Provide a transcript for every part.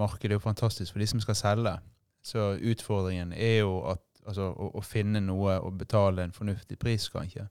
markedet er jo fantastisk for de som skal selge. Så utfordringen er jo at, altså, å, å finne noe og betale en fornuftig pris, kanskje.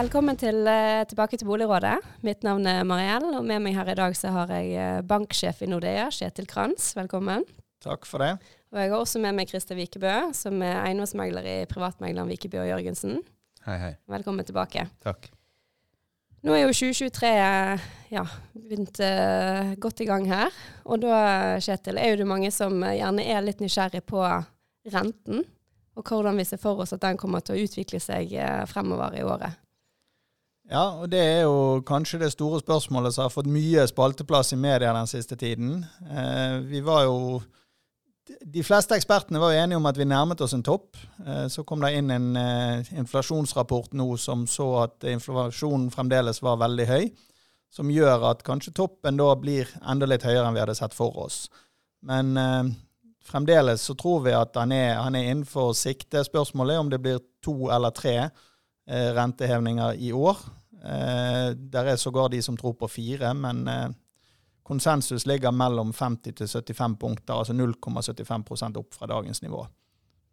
Velkommen til, eh, tilbake til Boligrådet. Mitt navn er Mariell, og med meg her i dag så har jeg eh, banksjef i Nordea, Kjetil Kranz. Velkommen. Takk for det. Og jeg har også med meg Christer Vikebø, som er eiendomsmegler i privatmegleren Vikebø og Jørgensen. Hei, hei. Velkommen tilbake. Takk. Nå er jo 2023 eh, ja, begynt uh, godt i gang her. Og da, Kjetil, er jo det mange som gjerne er litt nysgjerrig på renten, og hvordan vi ser for oss at den kommer til å utvikle seg eh, fremover i året. Ja, og det er jo kanskje det store spørsmålet som har fått mye spalteplass i media den siste tiden. Uh, vi var jo De fleste ekspertene var enige om at vi nærmet oss en topp. Eh, så kom det inn en eh, inflasjonsrapport nå som så at inflasjonen fremdeles var veldig høy. Som gjør at kanskje toppen da blir enda litt høyere enn vi hadde sett for oss. Men eh, fremdeles så tror vi at han er, han er innenfor sikte. Spørsmålet er om det blir to eller tre eh, rentehevninger i år. Der er sågar de som tror på fire, men konsensus ligger mellom 50 til 75 punkter, altså 0,75% opp fra dagens nivå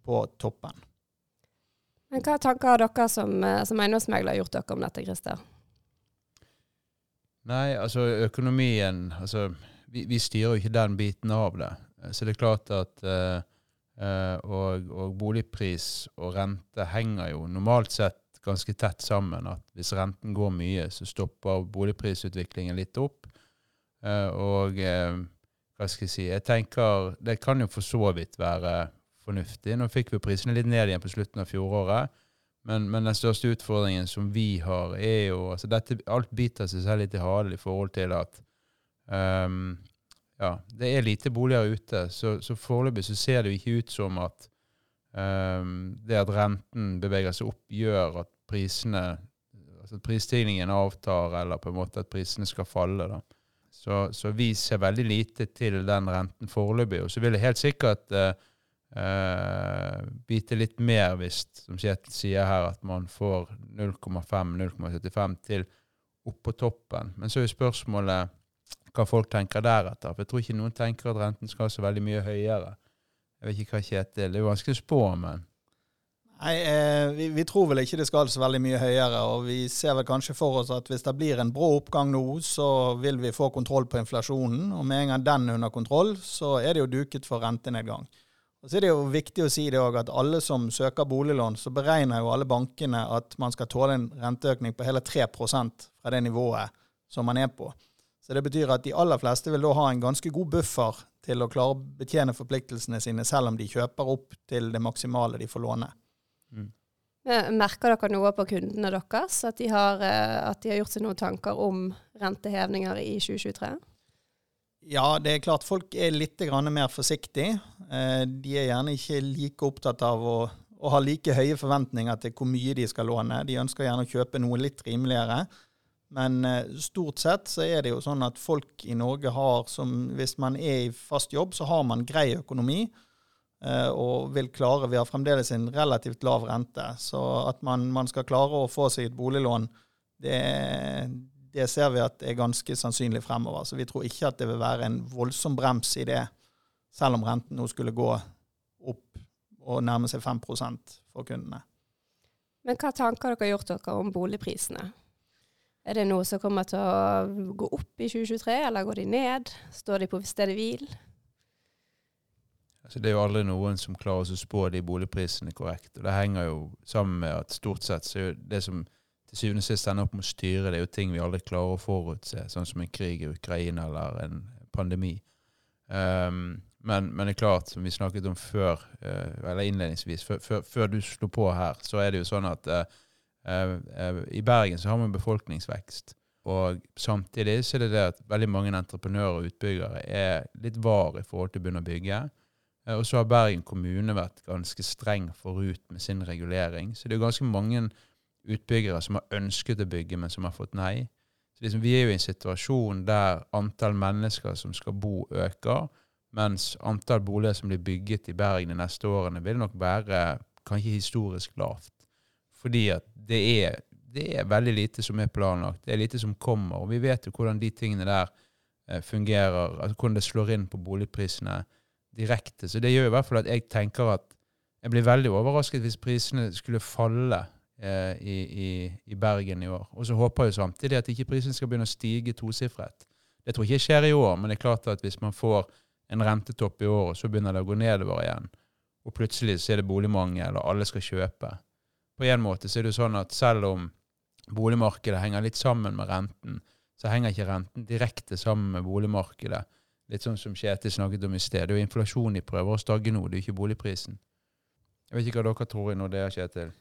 på toppen. Men hva tanker har dere som, eh, som eiendomsmegler gjort dere om dette, Christer? Nei, altså økonomien altså, vi, vi styrer jo ikke den biten av det. Så det er klart at eh, eh, og, og boligpris og rente henger jo normalt sett ganske tett sammen. At hvis renten går mye, så stopper boligprisutviklingen litt opp. Eh, og eh, hva skal jeg si Jeg tenker det kan jo for så vidt være fornuftig. Nå fikk vi prisene litt ned igjen på slutten av fjoråret. Men, men den største utfordringen som vi har, er jo altså dette, Alt biter seg selv litt i halen i forhold til at um, ja, det er lite boliger ute. Så, så foreløpig så ser det jo ikke ut som at um, det at renten beveger seg opp, gjør at prisene altså at prisstigningen avtar, eller på en måte at prisene skal falle. da. Så, så vi ser veldig lite til den renten foreløpig. Og så vil jeg helt sikkert uh, uh, bite litt mer hvis, som Kjetil sier her, at man får 0,5-0,75 til oppå toppen. Men så er spørsmålet hva folk tenker deretter. For jeg tror ikke noen tenker at renten skal så veldig mye høyere. Jeg vet ikke hva Kjetil Det er jo vanskelig å spå, men Nei, eh, vi, vi, tror vel ikke det skal så veldig mye høyere. Og vi ser vel kanskje for oss at hvis det blir en brå oppgang nå, så vil vi få kontroll på inflasjonen. Og med en gang den er under kontroll, så er det jo duket for rentenedgang. Og så er det jo viktig å si det også, at alle som søker boliglån, så beregner jo alle bankene at man skal tåle en renteøkning på hele 3% fra det nivået som man er på. Så det betyr at de aller fleste vil da ha en ganske god buffer til å klare å betjene forpliktelsene sine, selv om de kjøper opp til det maksimale de får låne. Mm. Merker dere noe på kundene deres? At de, har, eh, at de har gjort seg noen tanker om rentehevninger i 2023? Ja, det er klart folk er litt mer forsiktige. Eh, de er gjerne ikke like opptatt av å, å, ha like høye forventninger til hvor mye de skal låne. De ønsker gjerne å kjøpe noe litt rimeligere. Men eh, stort sett så er det jo sånn at folk i Norge har som Hvis man er i fast jobb, så har man grei økonomi. Eh, og vil klare Vi har fremdeles en relativt lav rente. Så at man, man skal klare å få seg et boliglån, det, det, ser vi at er ganske sannsynlig fremover. Så vi tror ikke at det vil være en voldsom brems i det, selv om renten nå skulle gå opp og nærme seg 5 for kundene. Men hva tanker dere har gjort dere om boligprisene? Er det noe som kommer til å gå opp i 2023, eller går de ned? Står de på stedet hvil? Altså, det er jo aldri noen som klarer å spå de boligprisene korrekt. og Det henger jo sammen med at stort sett så er det som til syvende og sist ender opp med å styre, det er jo ting vi aldri klarer å forutse, sånn som en krig i Ukraina eller en pandemi. Um, men, men, det er klart, som vi snakket om før, uh, eller innledningsvis, før, før, før, du slo på her, så er det jo sånn at uh, i Bergen så har man befolkningsvekst. Og samtidig så er det det at veldig mange entreprenører og utbyggere er litt var i forhold til å begynne å bygge. Eh, og så har Bergen kommune vært ganske streng forut med sin regulering. Så det er ganske mange utbyggere som har ønsket å bygge, men som har fått nei. Så liksom, Vi er jo i en situasjon der antall mennesker som skal bo, øker, mens antall boliger som blir bygget i Bergen de neste årene, vil nok være kanskje historisk lavt. Fordi at det er, det er veldig lite som er planlagt. Det er lite som kommer. Og vi vet jo hvordan de tingene der eh, fungerer, altså hvordan det slår inn på boligprisene direkte. Så det gjør i hvert fall at jeg tenker at jeg blir veldig overrasket hvis prisene skulle falle eh, i, i, i, Bergen i år. Og så håper jeg samtidig at ikke prisene skal begynne å stige tosifret. Det tror jeg ikke skjer i år, men det er klart at hvis man får en rentetopp i år, så begynner det å gå nedover igjen, og plutselig så er det boligmangel, og alle skal kjøpe. På en måte så er det jo sånn at selv om boligmarkedet henger litt sammen med renten, så henger ikke renten direkte sammen med boligmarkedet. Litt sånn som Kjetil snakket om i sted. Det er jo inflasjon i prøver å stagge nå, det er jo ikke boligprisen. Jeg vet ikke hva dere tror i når det er, Kjetil?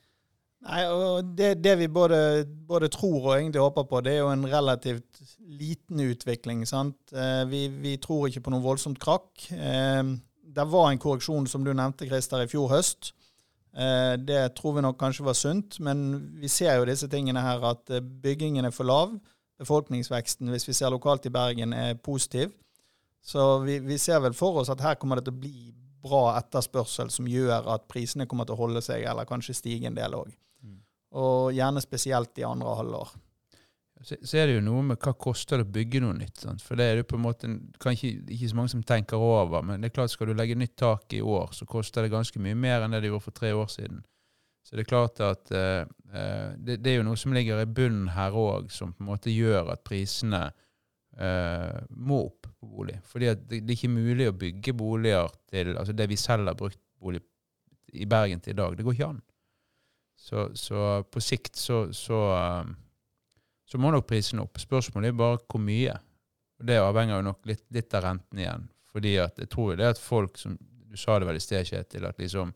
Nei, og det, det vi både, både, tror og egentlig håper på, det er jo en relativt liten utvikling. sant? Eh, vi, vi tror ikke på noe voldsomt krakk. Eh, det var en korreksjon, som du nevnte, Christer, i fjor høst. Eh, det tror vi nok kanskje var sunt, men vi ser jo disse tingene her at byggingen er for lav. Befolkningsveksten, hvis vi ser lokalt i Bergen, er positiv. Så vi, vi ser vel for oss at her kommer det til å bli bra etterspørsel som gjør at prisene kommer til å holde seg, eller kanskje stige en del òg og gjerne spesielt i andre halvår. Så, så, er det jo noe med hva koster det å bygge noe nytt. Sant? For det er jo på en måte kanskje ikke så mange som tenker over, men det er klart skal du legge nytt tak i år, så koster det ganske mye mer enn det det gjorde for tre år siden. Så det er klart at uh, det, det, er jo noe som ligger i bunnen her òg, som på en måte gjør at prisene uh, må opp på bolig. Fordi det, det, er ikke mulig å bygge boliger til altså det vi selv har brukt bolig i Bergen til i dag. Det går ikke an. Så, så på sikt så, så, um, så, må nok prisen opp. Spørsmålet er bare hvor mye. Og Det avhenger jo nok litt, litt, av renten igjen. Fordi at jeg tror jo det at folk som Du sa det vel i sted, Kjetil, at liksom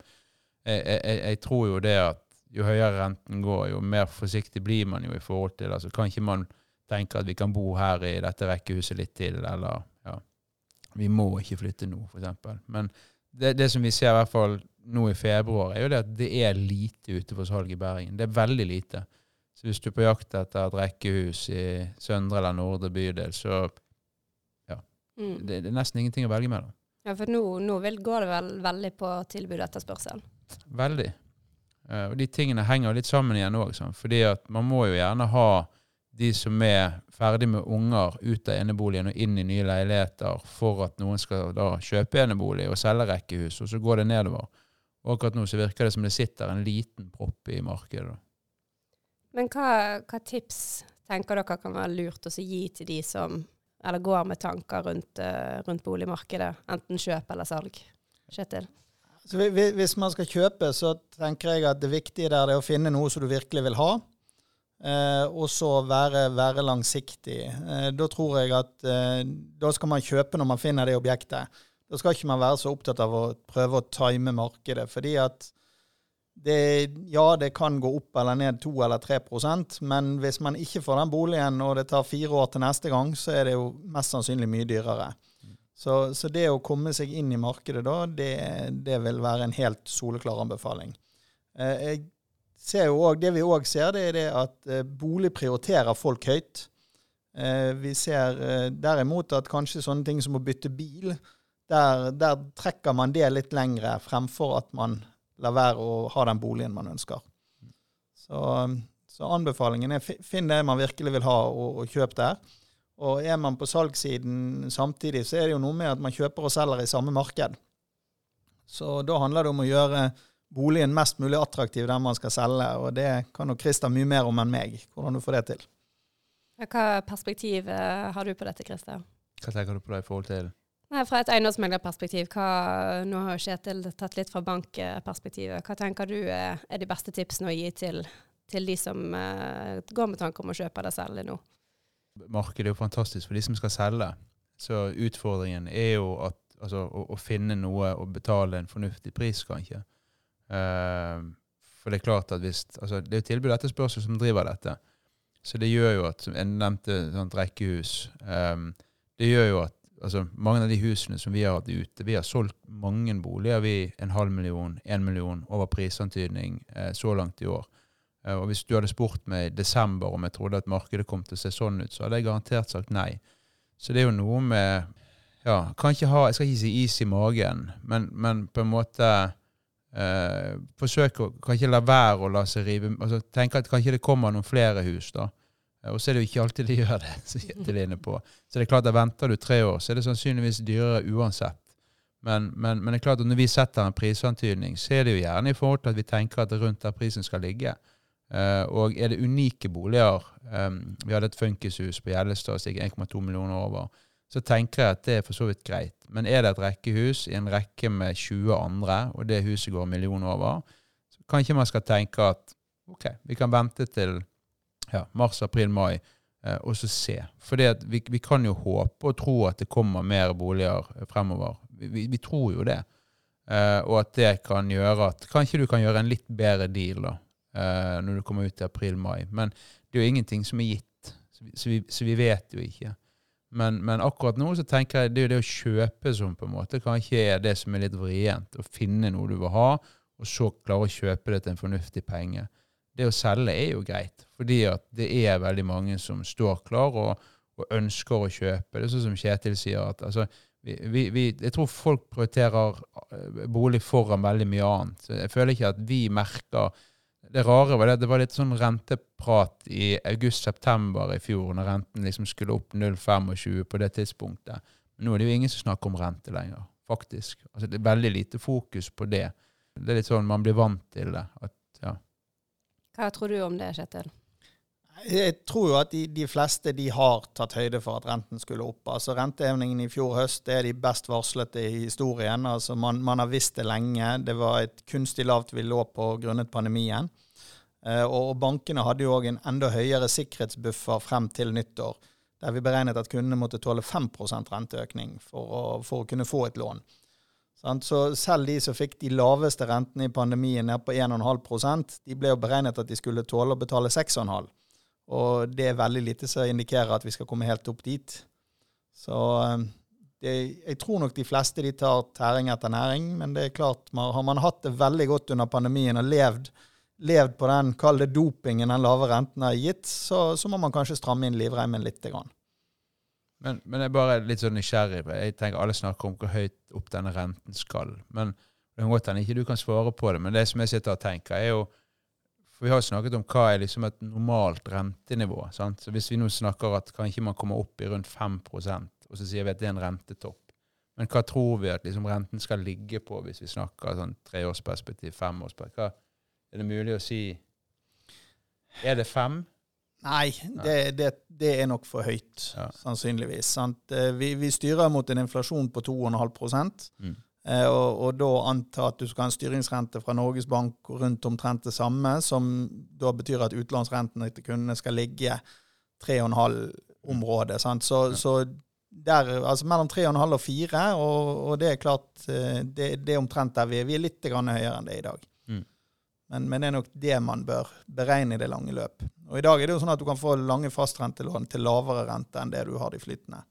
jeg, jeg, jeg, tror jo det at jo høyere renten går, jo mer forsiktig blir man jo i forhold til altså Kan ikke man tenke at vi kan bo her i dette rekkehuset litt til, eller ja, vi må ikke flytte nå, f.eks. Men det, det, som vi ser i hvert fall nå i februar, er jo det at det er lite ute for salg i Bergen. Det er veldig lite. Så hvis du er på jakt etter et rekkehus i søndre eller nordre bydel, så ja. Mm. Det, det, er nesten ingenting å velge mellom. Ja, for nå, nå går det vel veldig på tilbud og etterspørsel? Veldig. Uh, og de tingene henger litt sammen igjen òg, fordi at man må jo gjerne ha de som er ferdig med unger ut av eneboligen og inn i nye leiligheter for at noen skal da kjøpe enebolig og selge rekkehus, og så går det nedover. Og akkurat nå så virker det som det sitter en liten propp i markedet. Men hva, hva, tips tenker dere kan være lurt å gi til de som eller går med tanker rundt, uh, rundt boligmarkedet, enten kjøp eller salg? Kjetil? Så hvis man skal kjøpe, så tenker jeg at det viktige der er å finne noe som du virkelig vil ha. Eh, og så være, være langsiktig. Eh, da tror jeg at eh, da skal man kjøpe når man finner det objektet. Da skal ikke man være så opptatt av å prøve å time markedet. fordi at det, ja, det kan gå opp eller ned 2 eller 3% men hvis man ikke får den boligen, og det tar fire år til neste gang, så er det jo mest sannsynlig mye dyrere. Så, så det å komme seg inn i markedet da, det, det vil være en helt soleklar anbefaling. Eh, jeg også, Det vi òg ser, det er det at eh, bolig prioriterer folk høyt. Eh, vi ser derimot at kanskje sånne ting som å bytte bil, der, der, trekker man det litt lengre fremfor at man lar være å ha den boligen man ønsker. Så, så anbefalingen er finn det man virkelig vil ha, og, og kjøp der. Og er man på salgssiden samtidig, så er det jo noe med at man kjøper og selger i samme marked. Så da handler det om å gjøre boligen mest mulig attraktiv den man skal selge, og det kan nok Christer mye mer om enn meg, hvordan du får det til. Hva perspektiv eh, har du på dette, Christer? Hva tenker du på det i forhold til Nei, Fra et eiendomsmeglerperspektiv, nå har Kjetil tatt litt fra bankperspektivet. Hva tenker du er de beste tipsene å gi til, til de som uh, går med tanke om å kjøpe eller selge nå? Markedet er jo fantastisk for de som skal selge. Så utfordringen er jo at, altså, å, å, finne noe og betale en fornuftig pris, kanskje. Uh, for det er klart at hvis, altså, det er jo tilbud og etterspørsel som driver dette. Så det gjør jo at, jeg nevnte sånt rekkehus, um, det gjør jo at altså Mange av de husene som vi har hatt ute Vi har solgt mange boliger, vi. En halv million, én million over prisantydning eh, så langt i år. Eh, og Hvis du hadde spurt meg i desember om jeg trodde at markedet kom til å se sånn ut, så hadde jeg garantert sagt nei. Så det er jo noe med ja, kan ikke ha, Jeg skal ikke si is i magen, men, men på en måte eh, forsøke å kan ikke la være å la seg rive altså Tenke at kanskje det kommer noen flere hus, da. Eh, Og så er det jo ikke alltid de gjør det. Så, på. Så det er klart at venter du tre år, så er det sannsynligvis dyrere uansett. Men, men, men det er klart at når vi setter en prisantydning, så er det jo gjerne i forhold til at vi tenker at det er rundt der prisen skal ligge. Eh, og er det unike boliger um, Vi hadde et funkishus på Gjellestad som gikk 1,2 millioner over. Så tenker jeg at det er for så vidt greit. Men er det et rekkehus i en rekke med 20 andre, og det huset går en million over, så kanskje man skal tenke at ok, vi kan vente til ja, mars, april, mai, eh, og så se. For vi, vi kan jo håpe og tro at det kommer mer boliger eh, fremover. Vi, vi, vi tror jo det. Eh, og at det kan gjøre at Kanskje du kan gjøre en litt bedre deal da, eh, når du kommer ut i april-mai. Men det er jo ingenting som er gitt, så vi, så så vet jo ikke. Men, men akkurat nå så tenker jeg det er det å kjøpe som på en måte kanskje er det som er litt vrient. Å finne noe du vil ha, og så klare å kjøpe det til en fornuftig penge. Det å selge er jo greit, fordi at det er veldig mange som står klar og, og ønsker å kjøpe. Det er sånn som Kjetil sier, at altså, vi, vi, vi, jeg tror folk prioriterer eh, bolig foran veldig mye annet. Jeg føler ikke at vi merker Det rare var det at det var litt sånn renteprat i august-september i fjor, når renten liksom skulle opp 0,25 på det tidspunktet. Men nå er det jo ingen som snakker om rente lenger, faktisk. Altså, det er veldig lite fokus på det. Det er litt sånn man blir vant til det. At, ja. Hva tror du om det, Kjetil? Jeg tror jo at de, de, fleste de har tatt høyde for at renten skulle opp. Altså Rentehevingen i fjor høst det er de best varslete i historien. Altså man, man, har visst det lenge. Det var et kunstig lavt vi lå på grunnet pandemien. Eh, og bankene hadde jo òg en enda høyere sikkerhetsbuffer frem til nyttår, der vi beregnet at kundene måtte tåle 5 renteøkning for å, for å kunne få et lån. Så selv de som fikk de laveste rentene i pandemien ned på 1,5% de ble jo beregnet at de skulle tåle å betale 6,5 og det er veldig lite som indikerer at vi skal komme helt opp dit. Så eh, det, jeg tror nok de fleste de tar tæring etter næring, men det er klart, har man hatt det veldig godt under pandemien og levd, levd på den kalde dopingen den lave renten har gitt, så, så, må man kanskje stramme inn livreimen litt. Men, men, jeg er bare litt sånn nysgjerrig. Jeg tenker Alle snakker om hvor høyt opp denne renten skal. Men det kan godt hende ikke du kan svare på det. Men det som jeg sitter og tenker, er jo for Vi har snakket om hva er liksom et normalt rentenivå. Sant? Så Hvis vi nå snakker at kan ikke man komme opp i rundt 5% og så sier vi at det er en rentetopp. Men hva tror vi at liksom renten skal ligge på hvis vi snakker sånn treårsperspektiv, femårsperspektiv? Er det mulig å si Er det fem? Nei, det, det, det, er nok for høyt, ja. sannsynligvis. Eh, vi, vi, styrer mot en inflasjon på 2,5 mm. Eh, og, og, da anta at du skal ha en styringsrente fra Norges Bank rundt omtrent det samme, som da betyr at utlånsrenten til kundene skal ligge 3,5-området. Så, så der, altså mellom 3,5 og 4, og, og, det er klart eh, det, det, er omtrent der vi er. Vi er litt høyere enn det i dag. Men, men, det er nok det man bør beregne i det lange løp. Og I dag er det jo sånn at du kan få lange fastrentelån til lavere rente enn det du har de flytende.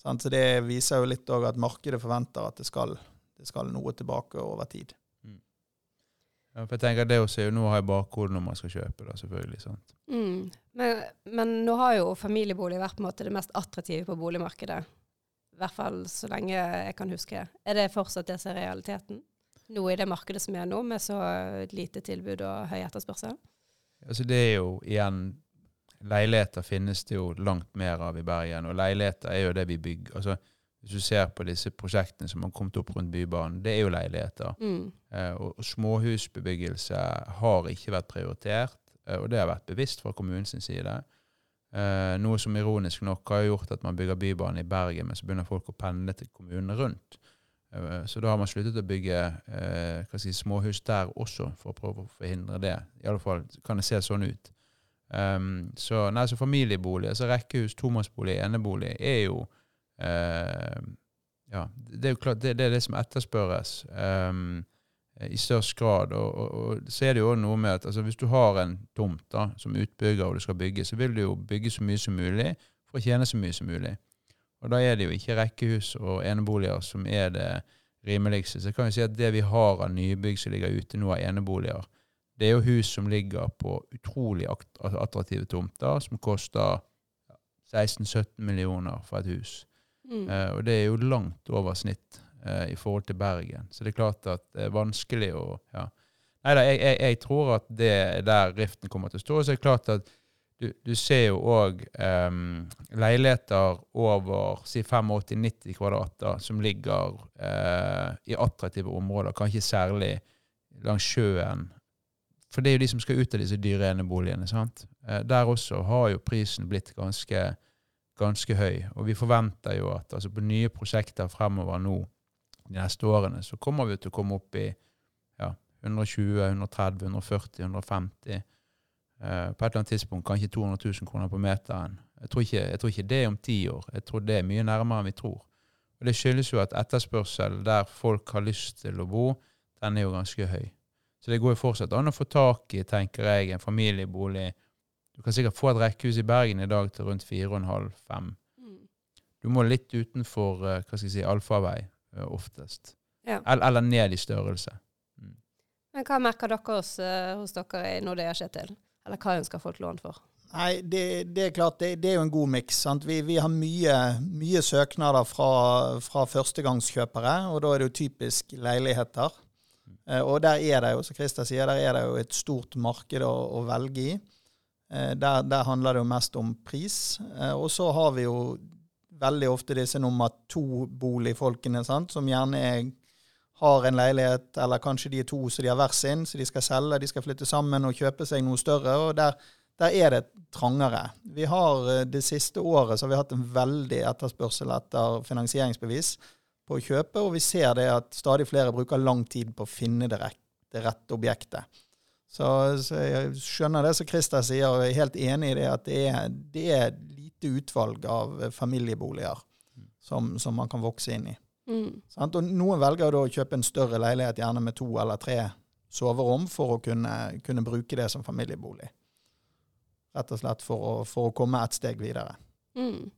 Så det viser jo litt òg at markedet forventer at det skal, det skal, noe tilbake over tid. Mm. Ja, for jeg tenker Det også er jo noe å ha i bakhodet når man skal kjøpe. da, selvfølgelig, sant? Mm. Men, men, nå har jo familiebolig vært på en måte det mest attraktive på boligmarkedet. I hvert fall så lenge jeg kan huske. Er det fortsatt det som er realiteten? Nå i det markedet som er nå, med så lite tilbud og høy etterspørsel? Altså Det er jo igjen leiligheter finnes det jo langt mer av i Bergen, og leiligheter er jo det vi bygger. altså hvis du ser på disse prosjektene som har kommet opp rundt Bybanen, det er jo leiligheter. Mm. Eh, og, og, småhusbebyggelse har ikke vært prioritert, eh, og det har vært bevisst fra kommunens side. Eh, noe som ironisk nok har gjort at man bygger Bybanen i Bergen, men så begynner folk å pendle til kommunene rundt. Eh, så da har man sluttet å bygge eh, si, småhus der også, for å prøve å forhindre det. I alle fall kan det se sånn ut. Um, så, nei, så familiebolig, altså rekkehus, tomannsbolig, enebolig, er jo uh, Ja, det er jo klart, det, det, er det som etterspørres um, i størst grad. Og, og, og, så er det jo noe med at altså, hvis du har en tomt da, som utbygger og du skal bygge, så vil du jo bygge så mye som mulig for å tjene så mye som mulig. Og da er det jo ikke rekkehus og eneboliger som er det rimeligste. Så jeg kan jo si at det vi har av nybygg som ligger ute nå av eneboliger, det er jo hus som ligger på utrolig attraktive tomter, som koster 16-17 millioner for et hus. Mm. Uh, og det er jo langt over snitt eh, i forhold til Bergen. Så det er klart at det er vanskelig å ja. Nei da, jeg, jeg, jeg, tror at det er der riften kommer til å stå. Så det er klart at du, du ser jo òg um, leiligheter over si 85-90 kvadrat som ligger uh, i attraktive områder, kanskje særlig langs sjøen. For det er jo de som skal ut av disse dyre eneboligene. sant? Uh, der også har jo prisen blitt ganske, ganske høy. Og vi forventer jo at altså på nye prosjekter fremover nå de neste årene, så kommer vi til å komme opp i ja, 120, 130, 140, 150 Uh, på et eller annet tidspunkt kanskje 200 000 kroner på meteren. Jeg tror, ikke, jeg tror ikke det er om ti år. Jeg tror det er mye nærmere enn vi tror. Og Det skyldes jo at etterspørsel der folk har lyst til å bo, den er jo ganske høy. Så det går jo fortsatt an å få tak i, tenker jeg, en familiebolig. Du kan sikkert få et rekkehus i Bergen i dag til rundt 4,5-5. Mm. Du må litt utenfor uh, hva skal jeg si, allfarvei uh, oftest. Ja. Eller, ned i størrelse. Mm. Men hva merker dere hos, hos dere når det skjer til? Eller hva ønsker folk lån for? Nei, det, det er klart, det, det, er jo en god miks. Vi, vi, har mye, mye søknader fra, fra, førstegangskjøpere, og da er det jo typisk leiligheter. Eh, og der er det jo, som Christer sier, der er det jo et stort marked å, å velge i. Eh, der, der, handler det jo mest om pris. Eh, og så har vi jo veldig ofte disse nummer to-boligfolkene, som gjerne er har en leilighet, eller kanskje de er to så de har hver sin, så de skal selge, de skal flytte sammen og kjøpe seg noe større. og der, der er det trangere. Vi har eh, Det siste året så har vi hatt en veldig etterspørsel etter finansieringsbevis på å kjøpe, og vi ser det at stadig flere bruker lang tid på å finne det rette, det rette objektet. Så, så, jeg skjønner det som Christer sier, og jeg er helt enig i det at det er, det er lite utvalg av familieboliger som, som man kan vokse inn i. Mm. Og noen velger da å kjøpe en større leilighet, gjerne med to eller tre soverom, for å kunne, kunne bruke det som familiebolig. Rett og slett for å, for å komme et steg videre. Mm.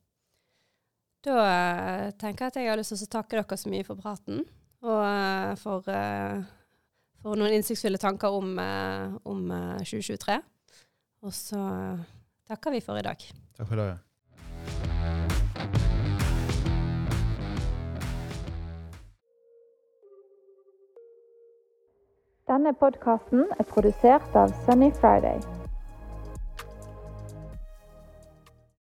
Da uh, tenker jeg at jeg har lyst til å takke dere så mye for praten, og uh, for, uh, for, noen innsiktsfulle tanker om, om 2023. Og så takker vi for i dag. Takk for i dag. Denne podkasten er produsert av Sunny Friday.